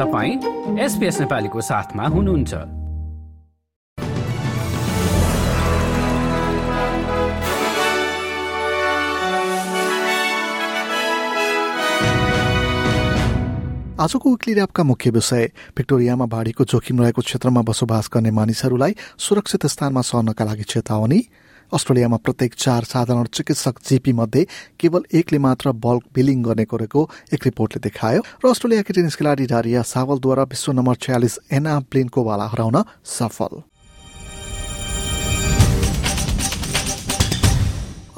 तपाईँ एसपिएस नेपालीको साथमा हुनुहुन्छ। आजको विक्ली ऱ्यापका मुख्य विषय भिक्टोरियामा बाढीको जोखिम रहेको क्षेत्रमा बसोबास गर्ने मानिसहरूलाई सुरक्षित स्थानमा सर्नका लागि चेतावनी। अस्ट्रेलियामा प्रत्येक चार साधारण चिकित्सक जीपी मध्ये केवल एकले मात्र बल्क बिलिङ गर्ने गरेको एक रिपोर्टले देखायो। र अस्ट्रेलियाकी टेनिस खेलाडी डारिया सावलद्वारा विश्व नम्बर छयालिस एना प्लेनको वाला हराउन सफल।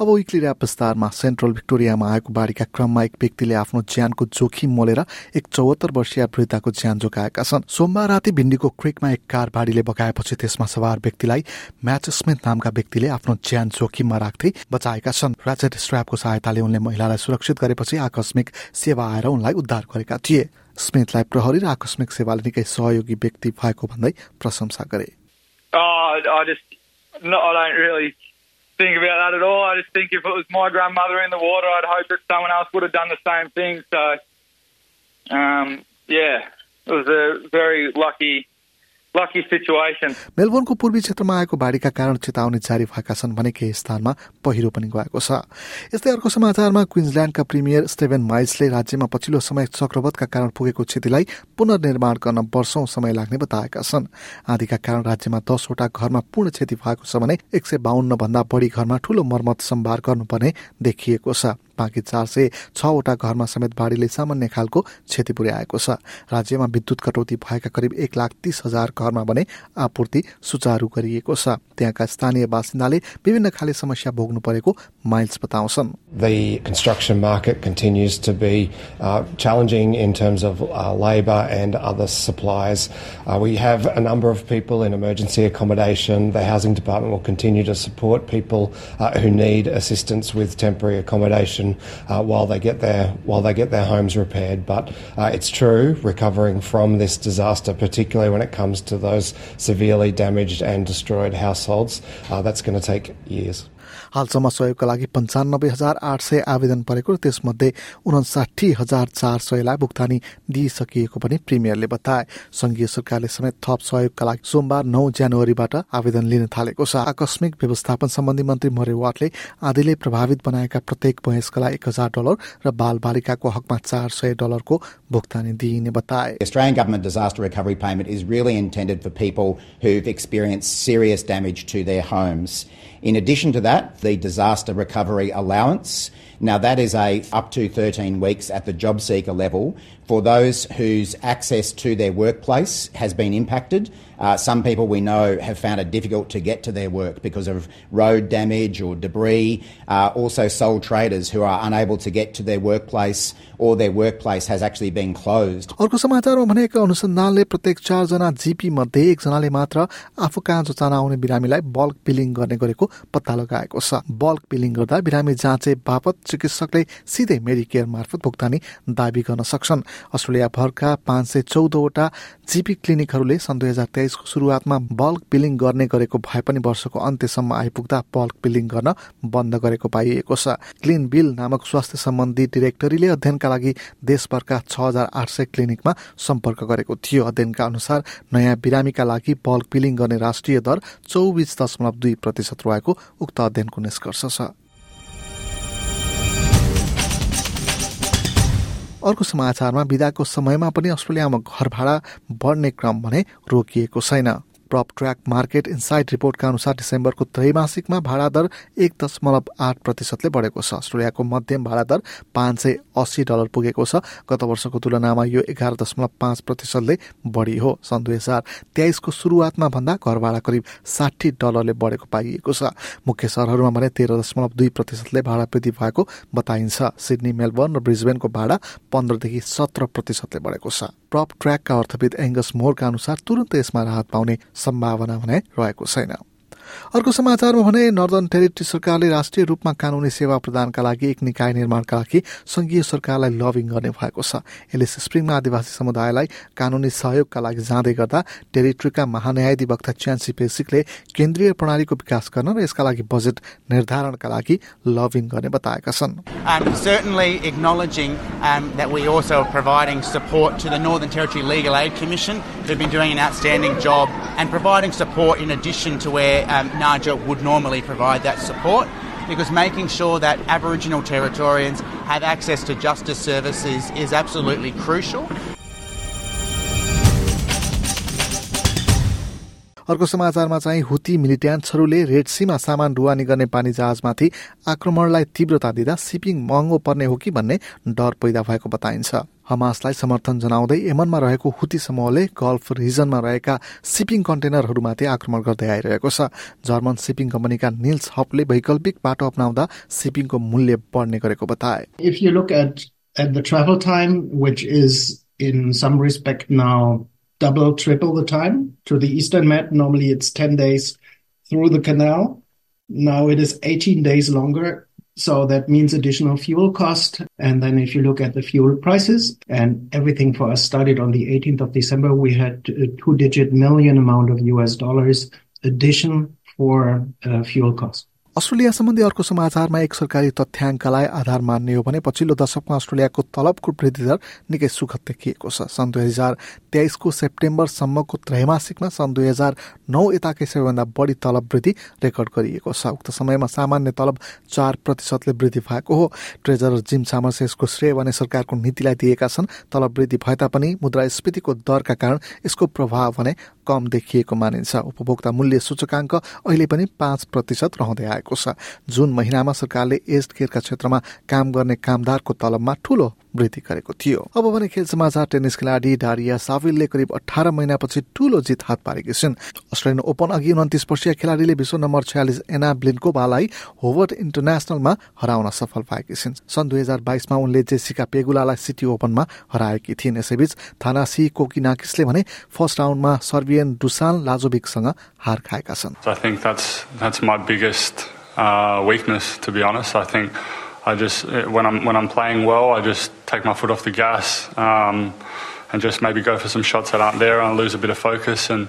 अब विक्ली ऱ्याप विस्तारमा सेन्ट्रल भिक्टोरियामा आएको बाढीका क्रममा एक व्यक्तिले आफ्नो ज्यानको जोखिम मोलेर एक चौहत्तर वर्षीय वृद्धाको ज्यान जोगाएका छन्। सोमबार राति भिण्डीको क्रिकमा एक कार बाढीले बगाएपछि त्यसमा सवार व्यक्तिलाई म्याच स्मिथ नामका व्यक्तिले आफ्नो ज्यान जोखिममा राख्दै बचाएका छन्। राज्य स्ट्रापको सहायताले उनले महिलालाई सुरक्षित गरेपछि आकस्मिक सेवा आएर उनलाई उद्धार गरेका थिए। स्मिथलाई प्रहरी र आकस्मिक सेवाले निकै सहयोगी व्यक्ति भएको भन्दै प्रशंसा गरे। Oh, think about that at all. I just think if it was my grandmother in the water, I'd hope that someone else would have done the same thing. So, um, yeah, it was a very lucky मेलबोर्नको पूर्वी क्षेत्रमा आएको बाढीका कारण चेतावनी जारी भएका छन् भने केही स्थानमा पहिरो पनि गएको छ। यस्तै अर्को समाचारमा क्विन्सल्याण्डका प्रिमियर स्टेभेन माइल्सले राज्यमा पछिल्लो समय चक्रवतका कारण पुगेको क्षतिलाई पुनर्निर्माण गर्न वर्षौं समय लाग्ने बताएका छन्। आदिका कारण राज्यमा दसवटा घरमा पूर्ण क्षति भएको छ भने एक सय बाहन्न भन्दा बढी घरमा ठूलो मर्मत सम्भार गर्नुपर्ने देखिएको छ। बाँकी चार सय छवटा घरमा समेत बाढीले सामान्य खालको क्षति पुर्याएको छ। राज्यमा विद्युत कटौती भएका करिब एक लाख तीस हजार घरमा भने आपूर्ति सुचारू गरिएको छ। त्यहाँका स्थानीय बासिन्दाले विभिन्न खाले समस्या भोग्नु परेको miles. The construction market continues to be uh, challenging in terms of uh, labour and other supplies. Uh, we have a number of people in emergency accommodation. The housing department will continue to support people uh, who need assistance with temporary accommodation uh, while they get their while they get their homes repaired. But uh, it's true, recovering from this disaster, particularly when it comes to those severely damaged and destroyed households, that's going to take years. हालसम्म सहयोगका लागि पन्चानब्बे हजार आठ सय आवेदन परेको र त्यसमध्ये उनासाठी हजार चार सयलाई भुक्तानी दिइसकिएको पनि प्रिमियरले बताए। संघीय सरकारले समेत थप सहयोगका लागि सोमबार नौ जनवरीबाट आवेदन लिन थालेको छ। आकस्मिक व्यवस्थापन सम्बन्धी मन्त्री मरे वाटले आदिले प्रभावित बनाएका प्रत्येक वयस्कलाई एक हजार डलर र बाल बालिकाको हकमा चार सय डलरको भुक्तानी दिइने बताए। Australian government disaster recovery payment is really intended for people who've experienced serious damage to their homes. In addition to that, the disaster recovery allowance. Now that is a up to 13 weeks at the job seeker level for those whose access to their workplace has been impacted. Uh, some people we know have found it difficult to get to their work because of road damage or debris. Uh, also, sole traders who are unable to get to their workplace or their workplace has actually been closed. अर्को समाचारमा भनेको अनुसन्धानले प्रत्येक चारजना GP मध्ये एकजनाले मात्र आफू कहाँ जान आउने बिरामीलाई बल्क बिलिङ गर्ने गरेको पत्ता लगाएको छ बल्क बिलिङ गर्दा बिरामी जाँचे बापत चिकित्सकले सिधै मेडिकेयर मार्फत भुक्तानी दावी गर्न सक्छन् अस्ट्रेलिया भरका पाँच सय चौधवटा जीपी क्लिनिकहरूले सन् दुई हजार तेइसको सुरुवातमा बल्क बिलिङ गर्ने गरेको भए पनि वर्षको अन्त्यसम्म आइपुग्दा बल्क बिलिङ गर्न बन्द गरेको पाइएको छ। क्लिन बिल नामक स्वास्थ्य सम्बन्धी डिरेक्टरीले अध्ययनका लागि देशभरका छ हजार आठ सय क्लिनिकमा सम्पर्क गरेको थियो। अध्ययनका अनुसार नयाँ बिरामीका लागि बल्क बिलिङ गर्ने राष्ट्रिय दर चौबिस दशमलव दुई प्रतिशत रहेको उक्त अध्ययनको निष्कर्ष छ। अर्को समाचारमा विदाको समयमा पनि अस्ट्रेलियामा घर भाडा बढ्ने क्रम भने रोकिएको छैन। प्रप ट्र्याक मार्केट इन्साइट रिपोर्टका अनुसार डिसेम्बरको त्रैमासिकमा भाडा दर एक दशमलव आठ प्रतिशतले बढेको छ। अस्ट्रेलियाको मध्यम भाडा दर पाँच सय अस्सी डलर पुगेको छ। गत वर्षको तुलनामा यो एघार दशमलव पाँच प्रतिशतले बढी हो। सन् दुई हजार तेइसको सुरुवातमा भन्दा घर भाडा करिब साठी डलरले बढेको पाइएको छ। मुख्य सहरहरूमा भने तेह्र दशमलव दुई प्रतिशतले भाडा वृद्धि भएको बताइन्छ। सिडनी मेलबर्न र ब्रिजबेनको भाडा पन्ध्रदेखि सत्र प्रतिशतले बढेको छ। प्रप ट्र्याकका अर्थविद एङ्गस मोरका अनुसार तुरन्त यसमा राहत पाउने सम्भावना भने रहेको छैन। अर्को समाचारमा भने नर्दन टेरिटरी सरकारले राष्ट्रिय रूपमा कानूनी सेवा प्रदानका लागि एक निकाय निर्माणका लागि संघीय सरकारलाई लभिङ गर्ने भएको छ। एलिस स्प्रिङमा आदिवासी समुदायलाई कानूनी सहयोगका लागि जाँदै गर्दा टेरिटरीका महान्यायाधिवक्ता च्यान्सी पेसिकले केन्द्रीय प्रणालीको विकास गर्न र यसका लागि बजेट निर्धारणका लागि लभिङ गर्ने बताएका छन्। Um, Territory Legal Aid Commission, who've been doing an outstanding job, and providing support in addition to where um, NAJA would normally provide that support. Because making sure that Aboriginal Territorians have access to justice services is absolutely crucial. अर्को समाचारमा चाहिँ हुती मिलिट्यान्ट्सहरूले red सीमा सामान ढुवानी गर्ने पानी जहाजमाथि आक्रमणलाई तीव्रता दिँदा सिपिङ महँगो पर्ने हो कि भन्ने डर पैदा भएको बताइन्छ। हमासलाई समर्थन जनाउँदै यमनमा रहेको हुती समूहले गल्फ रिजनमा रहेका सिपिङ कन्टेनरहरूमाथि आक्रमण गर्दै आइरहेको छ। जर्मन सिपिङ कम्पनीका निल्स हपले वैकल्पिक बाटो अप्नाउँदा सिपिङको मूल्य बढ्ने गरेको बताए। If you look at, at the travel time, which is in some respect now double, triple the time to the Eastern Med, normally it's 10 days through the canal. Now it is 18 days longer. So that means additional fuel cost. And then if you look at the fuel prices and everything for us started on the 18th of December, we had a two digit million amount of US dollars addition for uh, fuel cost. Australia सम्बन्धी अर्को समाचारमा एक सरकारी तथ्याङ्कलाई आधार मान्ने हो भने पछिल्लो दशकमा अस्ट्रेलियाको तलबको वृद्धि दर निकै सुखद देखिएको छ। सन् दुई हजार तेइसको सेप्टेम्बरसम्मको त्रैमासिकमा सन् दुई हजार नौ यताकै सबैभन्दा बढी तलब वृद्धि रेकर्ड गरिएको छ। उक्त समयमा सामान्य तलब चार प्रतिशतले वृद्धि भएको हो। ट्रेजरर जिम सामर्स यसको श्रेय भने सरकारको नीतिलाई दिएका छन्। तलब वृद्धि भए तापनि मुद्रास्फीतिको दरका कारण यसको प्रभाव भने कम देखिएको मानिन्छ। उपभोक्ता मूल्य सूचकाङ्क अहिले पनि पाँच प्रतिशत रहँदै आएको छ। जुन महिनामा सरकारले एज केयरका क्षेत्रमा काम गर्ने कामदारको तलबमा ठूलो वृद्धि गरेको थियो। अब भने खेल समाचार टेनिस खेलाडी डारिया साविलले करिब अठार महिनापछि ठूलो जित हात पारेकी छिन्। अस्ट्रेलियन ओपन अघि उन्तिस वर्षीय खेलाडीले विश्व नम्बर छयालिस एना ब्लिन्कोभालाई होवर्ड इन्टरनेसनलमा हराउन सफल पाएकी छिन्। सन् दुई हजार बाइसमा उनले जेसिका पेगुलालाई सिटी ओपनमा हराएकी थिइन्। यसैबीच थानासी कोकिनाकिसले भने फर्स्ट राउन्डमा सर्बियन डुसान लाजोभिकसँग हार खाएका छन्. I think I just eh, when I'm when I'm playing well, I just take my foot off the gas um, and just maybe go for some shots that aren't there and lose a bit of focus and.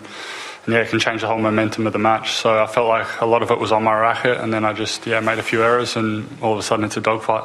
And yeah, it can change the whole momentum of the match. So I felt like a lot of it was on my racket, and then I just yeah made a few errors, and all of a sudden it's a dogfight.